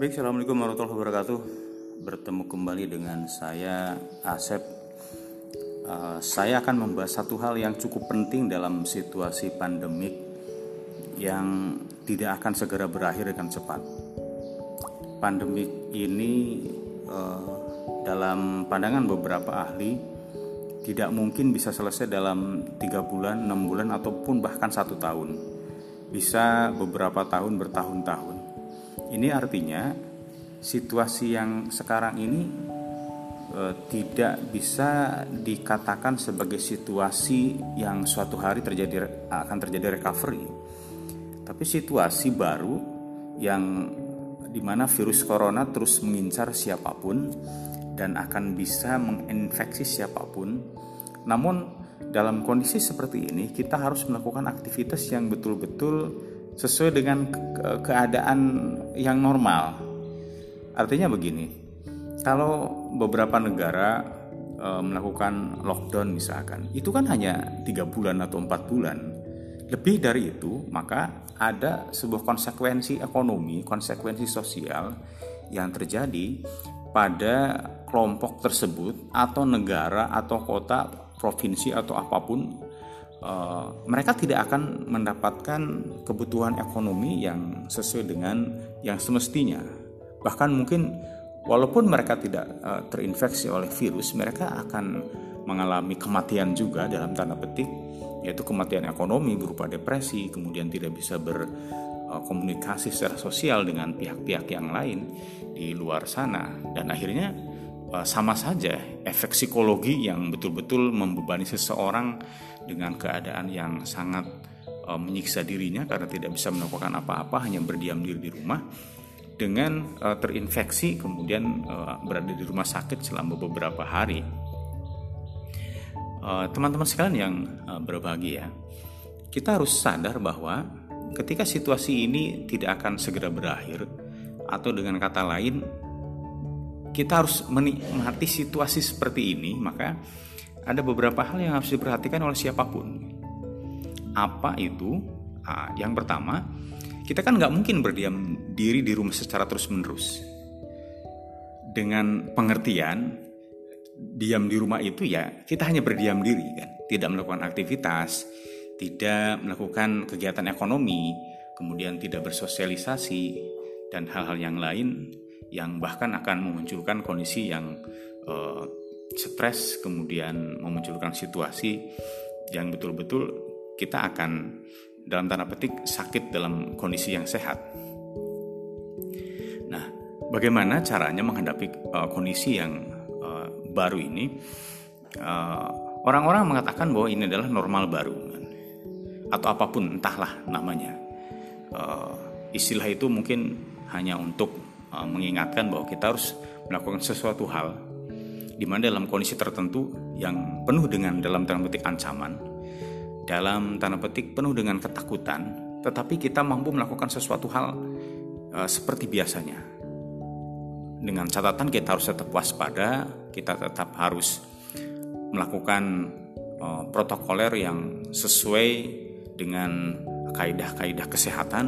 Baik, Assalamualaikum warahmatullahi wabarakatuh. Bertemu kembali dengan saya Asep. Uh, Saya akan membahas satu hal yang cukup penting dalam situasi pandemik Yang tidak akan segera berakhir dengan cepat. Pandemik ini uh, dalam pandangan beberapa ahli Tidak mungkin bisa selesai dalam tiga bulan, enam bulan, ataupun bahkan satu tahun. Bisa beberapa tahun bertahun-tahun ini artinya situasi yang sekarang ini e, tidak bisa dikatakan sebagai situasi yang suatu hari terjadi akan terjadi recovery. Tapi situasi baru yang di mana virus corona terus mengincar siapa pun dan akan bisa menginfeksi siapa pun. Namun dalam kondisi seperti ini kita harus melakukan aktivitas yang betul-betul sesuai dengan ke keadaan yang normal. Artinya begini, kalau beberapa negara e, melakukan lockdown misalkan, itu kan hanya tiga bulan atau empat bulan. Lebih dari itu, maka ada sebuah konsekuensi ekonomi, konsekuensi sosial yang terjadi pada kelompok tersebut atau negara atau kota, provinsi atau apa pun uh, mereka tidak akan mendapatkan kebutuhan ekonomi yang sesuai dengan yang semestinya. Bahkan mungkin walaupun mereka tidak uh, terinfeksi oleh virus, mereka akan mengalami kematian juga dalam tanda petik, yaitu kematian ekonomi berupa depresi, kemudian tidak bisa berkomunikasi secara sosial dengan pihak-pihak yang lain di luar sana, dan akhirnya sama saja efek psikologi yang betul-betul membebani seseorang dengan keadaan yang sangat uh, menyiksa dirinya karena tidak bisa melakukan apa-apa hanya berdiam diri di rumah dengan uh, terinfeksi kemudian berada di rumah sakit selama beberapa hari. Teman-teman sekalian yang berbahagia, kita harus sadar bahwa ketika situasi ini tidak akan segera berakhir atau dengan kata lain kita harus menikmati situasi seperti ini maka ada beberapa hal yang harus diperhatikan oleh siapa pun. Apa itu? Nah, yang pertama, kita kan nggak mungkin berdiam diri di rumah secara terus-menerus. Dengan pengertian diam di rumah itu ya kita hanya berdiam diri kan, tidak melakukan aktivitas, tidak melakukan kegiatan ekonomi, kemudian tidak bersosialisasi dan hal-hal yang lain yang bahkan akan memunculkan kondisi yang uh, stres kemudian memunculkan situasi yang betul-betul kita akan dalam tanda petik sakit dalam kondisi yang sehat. Nah, bagaimana caranya menghadapi uh, kondisi yang uh, baru ini? Orang-orang uh, mengatakan bahwa ini adalah normal baru atau apa pun entahlah namanya. Uh, istilah itu mungkin hanya untuk uh, mengingatkan bahwa kita harus melakukan sesuatu hal di mana dalam kondisi tertentu yang penuh dengan dalam tanda petik ancaman, dalam tanda petik penuh dengan ketakutan, tetapi kita mampu melakukan sesuatu hal uh, seperti biasanya. Dengan catatan kita harus tetap waspada, kita tetap harus melakukan uh, protokoler yang sesuai dengan kaidah-kaidah kesehatan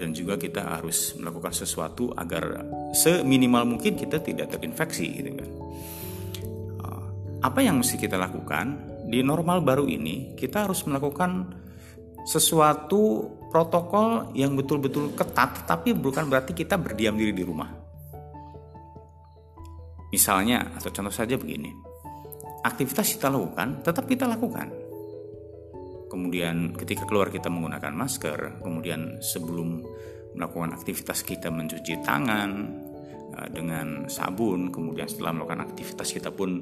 dan juga kita harus melakukan sesuatu agar seminimal mungkin kita tidak terinfeksi gitu kan. Apa yang mesti kita lakukan di normal baru ini? Kita harus melakukan sesuatu protokol yang betul-betul ketat, tapi bukan berarti kita berdiam diri di rumah. Misalnya, atau contoh saja begini, aktivitas kita lakukan, tetap kita lakukan. Kemudian ketika keluar kita menggunakan masker, kemudian sebelum melakukan aktivitas kita mencuci tangan eh, dengan sabun, kemudian setelah melakukan aktivitas kita pun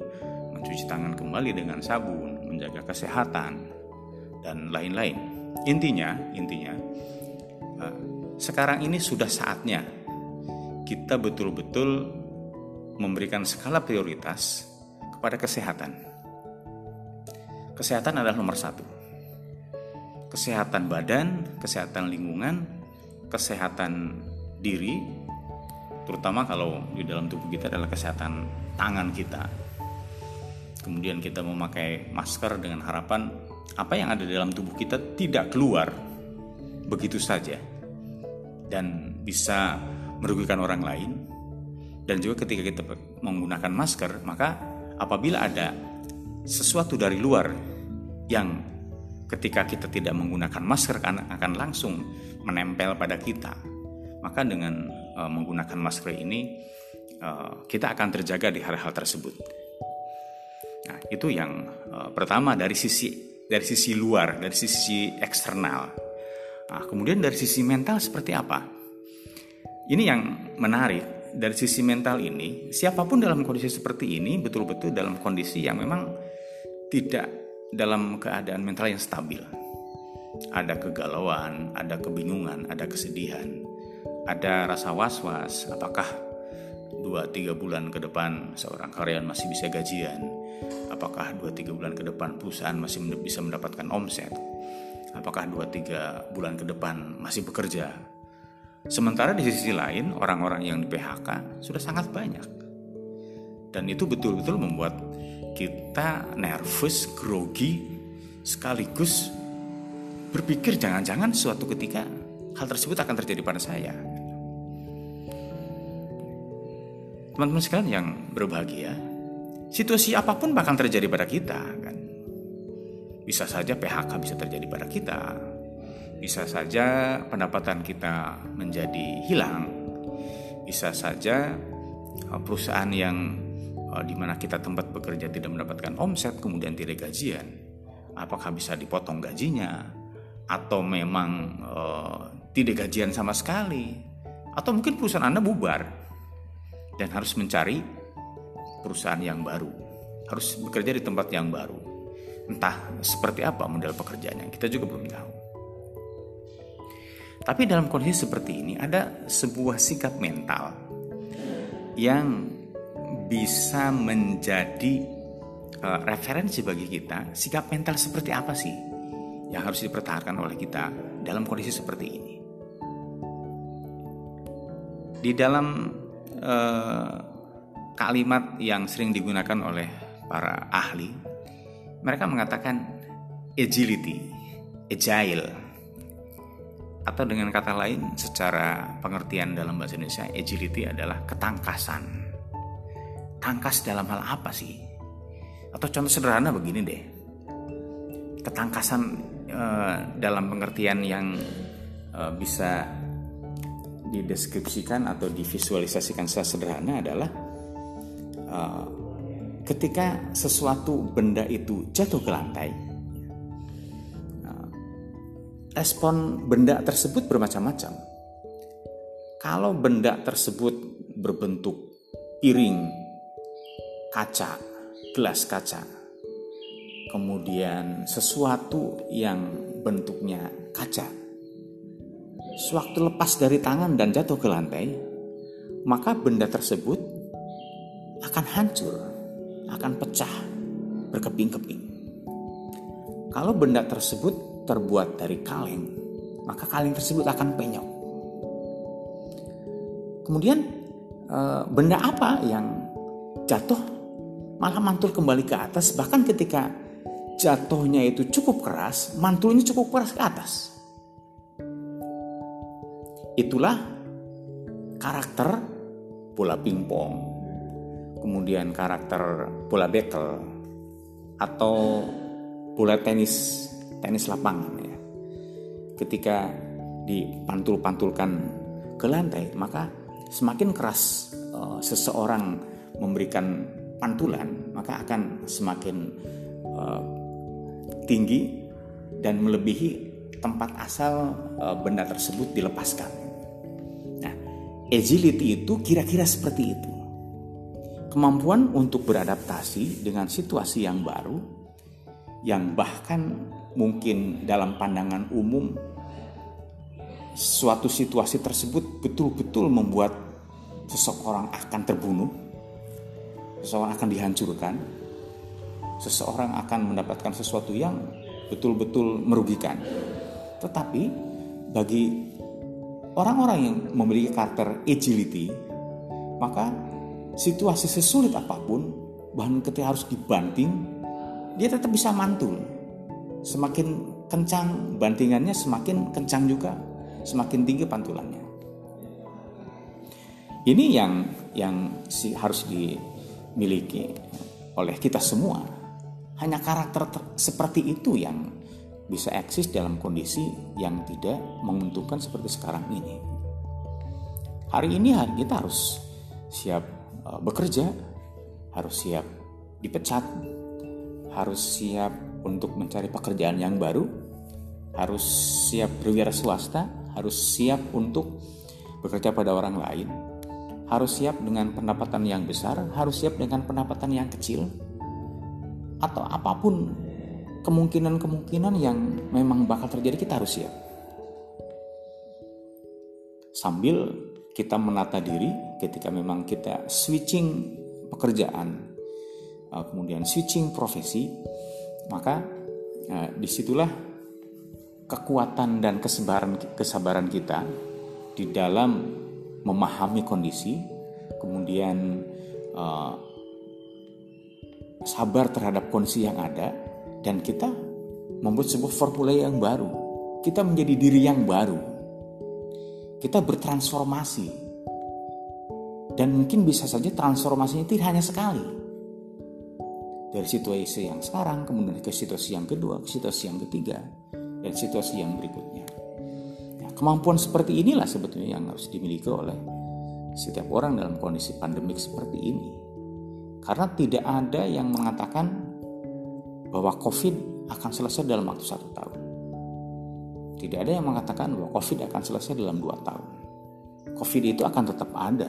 mencuci tangan kembali dengan sabun, menjaga kesehatan, dan lain-lain. Intinya, intinya, uh, sekarang ini sudah saatnya kita betul-betul memberikan skala prioritas kepada kesehatan. Kesehatan adalah nomor satu. Kesehatan badan, kesehatan lingkungan, kesehatan diri, terutama kalau di dalam tubuh kita adalah kesehatan tangan kita, kemudian kita memakai masker dengan harapan apa yang ada dalam tubuh kita tidak keluar begitu saja dan bisa merugikan orang lain. Dan juga ketika kita menggunakan masker maka apabila ada sesuatu dari luar yang ketika kita tidak menggunakan masker akan langsung menempel pada kita. Maka dengan uh, menggunakan masker ini uh, kita akan terjaga di hal-hal tersebut. Nah itu yang uh, pertama dari sisi dari sisi luar dari sisi eksternal. Nah kemudian dari sisi mental seperti apa? Ini yang menarik. Dari sisi mental ini siapa pun dalam kondisi seperti ini betul-betul dalam kondisi yang memang tidak dalam keadaan mental yang stabil. Ada kegalauan, ada kebingungan, ada kesedihan, ada rasa was-was. Apakah dua tiga bulan ke depan seorang karyawan masih bisa gajian? Apakah dua tiga bulan ke depan perusahaan masih bisa mendapatkan omset? Apakah dua tiga bulan ke depan masih bekerja? Sementara di sisi lain orang-orang yang di PHK sudah sangat banyak. Dan itu betul-betul membuat kita nervous, grogi, sekaligus berpikir jangan-jangan suatu ketika hal tersebut akan terjadi pada saya. Teman-teman sekalian yang berbahagia, situasi apa pun bakal terjadi pada kita kan. Bisa saja PHK bisa terjadi pada kita. Bisa saja pendapatan kita menjadi hilang. Bisa saja uh, perusahaan yang uh, di mana kita tempat bekerja tidak mendapatkan omset kemudian tidak gajian. Apakah bisa dipotong gajinya? Atau memang uh, tidak gajian sama sekali? Atau mungkin perusahaan Anda bubar dan harus mencari perusahaan yang baru? Harus bekerja di tempat yang baru. Entah seperti apa model pekerjaannya kita juga belum tahu. Tapi dalam kondisi seperti ini ada sebuah sikap mental yang bisa menjadi uh, referensi bagi kita sikap mental seperti apa sih yang harus dipertahankan oleh kita dalam kondisi seperti ini. Di dalam uh, kalimat yang sering digunakan oleh para ahli, mereka mengatakan agility, agile, atau dengan kata lain secara pengertian dalam bahasa Indonesia agility adalah ketangkasan tangkas dalam hal apa sih? Atau contoh sederhana begini deh. Ketangkasan uh, dalam pengertian yang uh, bisa dideskripsikan atau divisualisasikan secara sederhana adalah uh, ketika sesuatu benda itu jatuh ke lantai, respon benda tersebut bermacam-macam. Kalau benda tersebut berbentuk piring kaca, gelas kaca. Kemudian sesuatu yang bentuknya kaca. Sewaktu lepas dari tangan dan jatuh ke lantai, maka benda tersebut akan hancur, akan pecah, berkeping-keping. Kalau benda tersebut terbuat dari kaleng, maka kaleng tersebut akan penyok. Kemudian eh, benda apa yang jatuh malah mantul kembali ke atas bahkan ketika jatuhnya itu cukup keras mantulnya cukup keras ke atas. Itulah karakter bola pingpong kemudian karakter bola bekel atau bola tenis tenis lapangan ya. Ketika dipantul-pantulkan ke lantai maka semakin keras uh, seseorang memberikan pantulan maka akan semakin uh, tinggi dan melebihi tempat asal uh, benda tersebut dilepaskan. Nah, agility itu kira-kira seperti itu. Kemampuan untuk beradaptasi dengan situasi yang baru yang bahkan mungkin dalam pandangan umum suatu situasi tersebut betul-betul membuat seseorang akan terbunuh seseorang akan dihancurkan, seseorang akan mendapatkan sesuatu yang betul-betul merugikan. Tetapi bagi orang-orang yang memiliki karakter agility, maka situasi sesulit apa pun, bahkan ketika harus dibanting, dia tetap bisa mantul. Semakin kencang bantingannya, semakin kencang juga, semakin tinggi pantulannya. Ini yang yang harus dimiliki oleh kita semua. Hanya karakter seperti itu yang bisa eksis dalam kondisi yang tidak menguntungkan seperti sekarang ini. Hari ini hari kita harus siap uh, bekerja, harus siap dipecat, harus siap untuk mencari pekerjaan yang baru, harus siap berwira swasta, harus siap untuk bekerja pada orang lain, harus siap dengan pendapatan yang besar, harus siap dengan pendapatan yang kecil, atau apa pun kemungkinan-kemungkinan yang memang bakal terjadi kita harus siap. Sambil kita menata diri ketika memang kita switching pekerjaan, uh, kemudian switching profesi, maka uh, di situlah kekuatan dan kesabaran kesabaran kita di dalam memahami kondisi, kemudian uh, sabar terhadap kondisi yang ada, dan kita membuat sebuah formula yang baru. Kita menjadi diri yang baru. Kita bertransformasi. Dan mungkin bisa saja transformasinya tidak hanya sekali. Dari situasi yang sekarang, kemudian ke situasi yang kedua, ke situasi yang ketiga, dan situasi yang berikutnya. Kemampuan seperti inilah sebetulnya yang harus dimiliki oleh setiap orang dalam kondisi pandemik seperti ini. Karena tidak ada yang mengatakan bahwa COVID akan selesai dalam waktu satu tahun. Tidak ada yang mengatakan bahwa COVID akan selesai dalam dua tahun. COVID itu akan tetap ada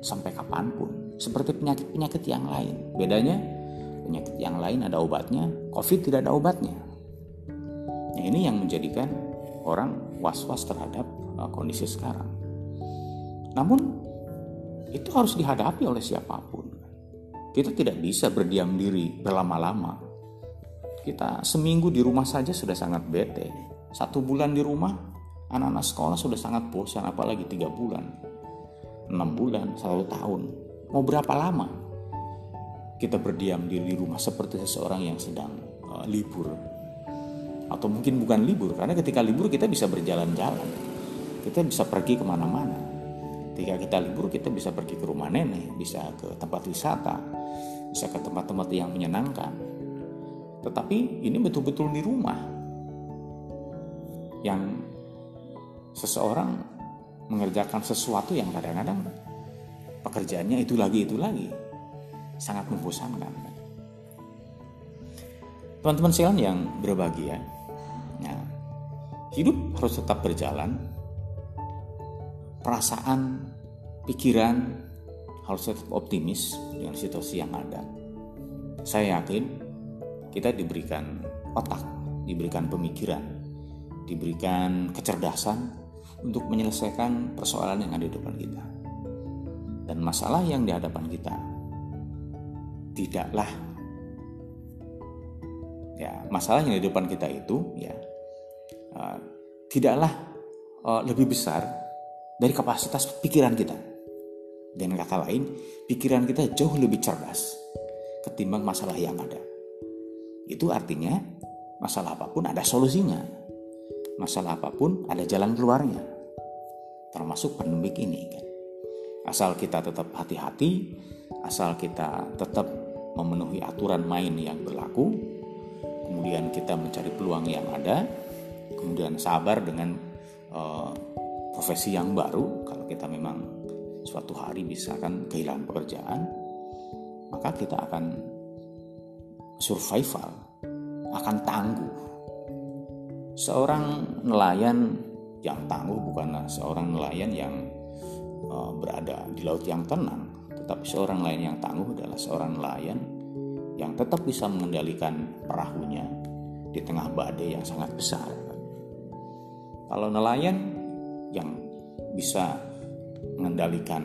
sampai kapan pun, seperti penyakit-penyakit yang lain. Bedanya, penyakit yang lain ada obatnya, COVID tidak ada obatnya. Nah, ini yang menjadikan orang was-was terhadap uh, kondisi sekarang. Namun, itu harus dihadapi oleh siapa pun. Kita tidak bisa berdiam diri berlama-lama kita seminggu di rumah saja sudah sangat bete. Satu bulan di rumah, anak-anak sekolah sudah sangat bosan, apalagi tiga bulan, enam bulan, satu tahun. Mau berapa lama kita berdiam di rumah seperti seseorang yang sedang uh, libur? Atau mungkin bukan libur, karena ketika libur kita bisa berjalan-jalan. Kita bisa pergi ke mana-mana. Ketika kita libur kita bisa pergi ke rumah nenek, bisa ke tempat wisata, bisa ke tempat-tempat yang menyenangkan tetapi ini betul-betul di rumah yang seseorang mengerjakan sesuatu yang kadang-kadang pekerjaannya itu lagi itu lagi sangat membosankan. Teman-teman sekalian yang berbahagia, hidup harus tetap berjalan. Perasaan, pikiran harus tetap optimis dengan situasi yang ada. Saya yakin kita diberikan otak, diberikan pemikiran, diberikan kecerdasan untuk menyelesaikan persoalan yang ada di depan kita. Dan masalah yang di hadapan kita tidaklah ya masalah yang di depan kita itu ya uh, tidaklah uh, lebih besar dari kapasitas pikiran kita. Dan kata lain, pikiran kita jauh lebih cerdas ketimbang masalah yang ada. Itu artinya masalah apa pun ada solusinya. Masalah apa pun ada jalan keluarnya. Termasuk pandemik ini kan. Asal kita tetap hati-hati, asal kita tetap memenuhi aturan main yang berlaku, kemudian kita mencari peluang yang ada, kemudian sabar dengan uh, profesi yang baru kalau kita memang suatu hari bisa kan kehilangan pekerjaan, maka kita akan survival akan tangguh. Seorang nelayan yang tangguh bukanlah seorang nelayan yang uh, berada di laut yang tenang, tetapi seorang nelayan yang tangguh adalah seorang nelayan yang tetap bisa mengendalikan perahunya di tengah badai yang sangat besar. Kalau nelayan yang bisa mengendalikan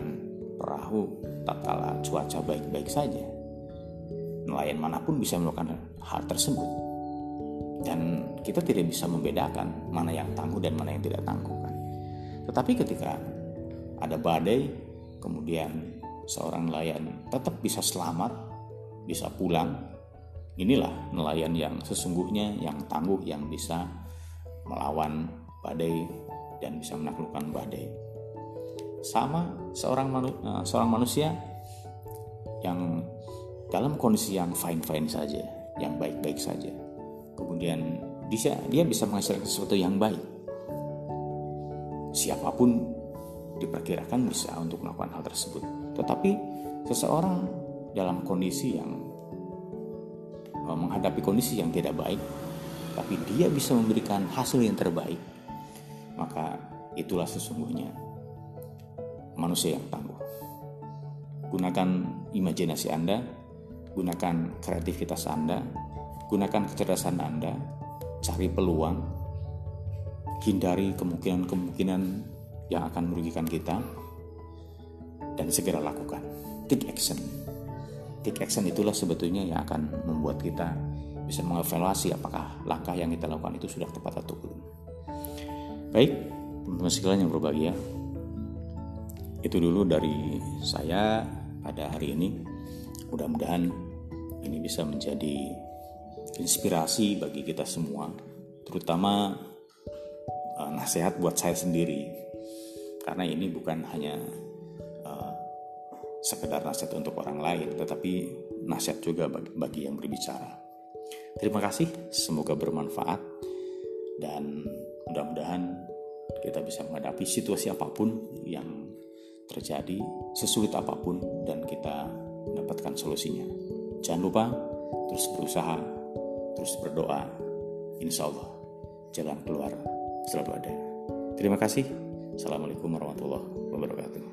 perahu tatkala cuaca baik-baik saja, nelayan mana pun bisa melakukan hal tersebut. Dan kita tidak bisa membedakan mana yang tangguh dan mana yang tidak tangguh kan? Tetapi ketika ada badai kemudian seorang nelayan tetap bisa selamat bisa pulang inilah nelayan yang sesungguhnya yang tangguh yang bisa melawan badai dan bisa menaklukkan badai sama seorang manu, uh, seorang manusia yang dalam kondisi yang fine-fine saja, yang baik-baik saja. Kemudian dia dia bisa menghasilkan sesuatu yang baik. Siapa pun diperkirakan bisa untuk melakukan hal tersebut. Tetapi seseorang dalam kondisi yang uh, menghadapi kondisi yang tidak baik, tapi dia bisa memberikan hasil yang terbaik, maka itulah sesungguhnya manusia yang tangguh. Gunakan imajinasi Anda, gunakan kreativitas Anda, gunakan kecerdasan Anda, cari peluang, hindari kemungkinan-kemungkinan yang akan merugikan kita, dan segera lakukan. Take action. Take action itulah sebetulnya yang akan membuat kita bisa mengevaluasi apakah langkah yang kita lakukan itu sudah tepat atau belum. Baik, teman-teman sekalian yang berbahagia, itu dulu dari saya pada hari ini. Mudah-mudahan ini bisa menjadi inspirasi bagi kita semua, terutama uh, nasihat buat saya sendiri. Karena ini bukan hanya uh, sekedar nasihat untuk orang lain, tetapi nasihat juga bagi, bagi yang berbicara. Terima kasih, semoga bermanfaat dan mudah-mudahan kita bisa menghadapi situasi apa pun yang terjadi sesulit apa pun dan kita mendapatkan solusinya. Jangan lupa terus berusaha, terus berdoa. Insya Allah jalan keluar selalu ada. Terima kasih. Assalamualaikum warahmatullahi wabarakatuh.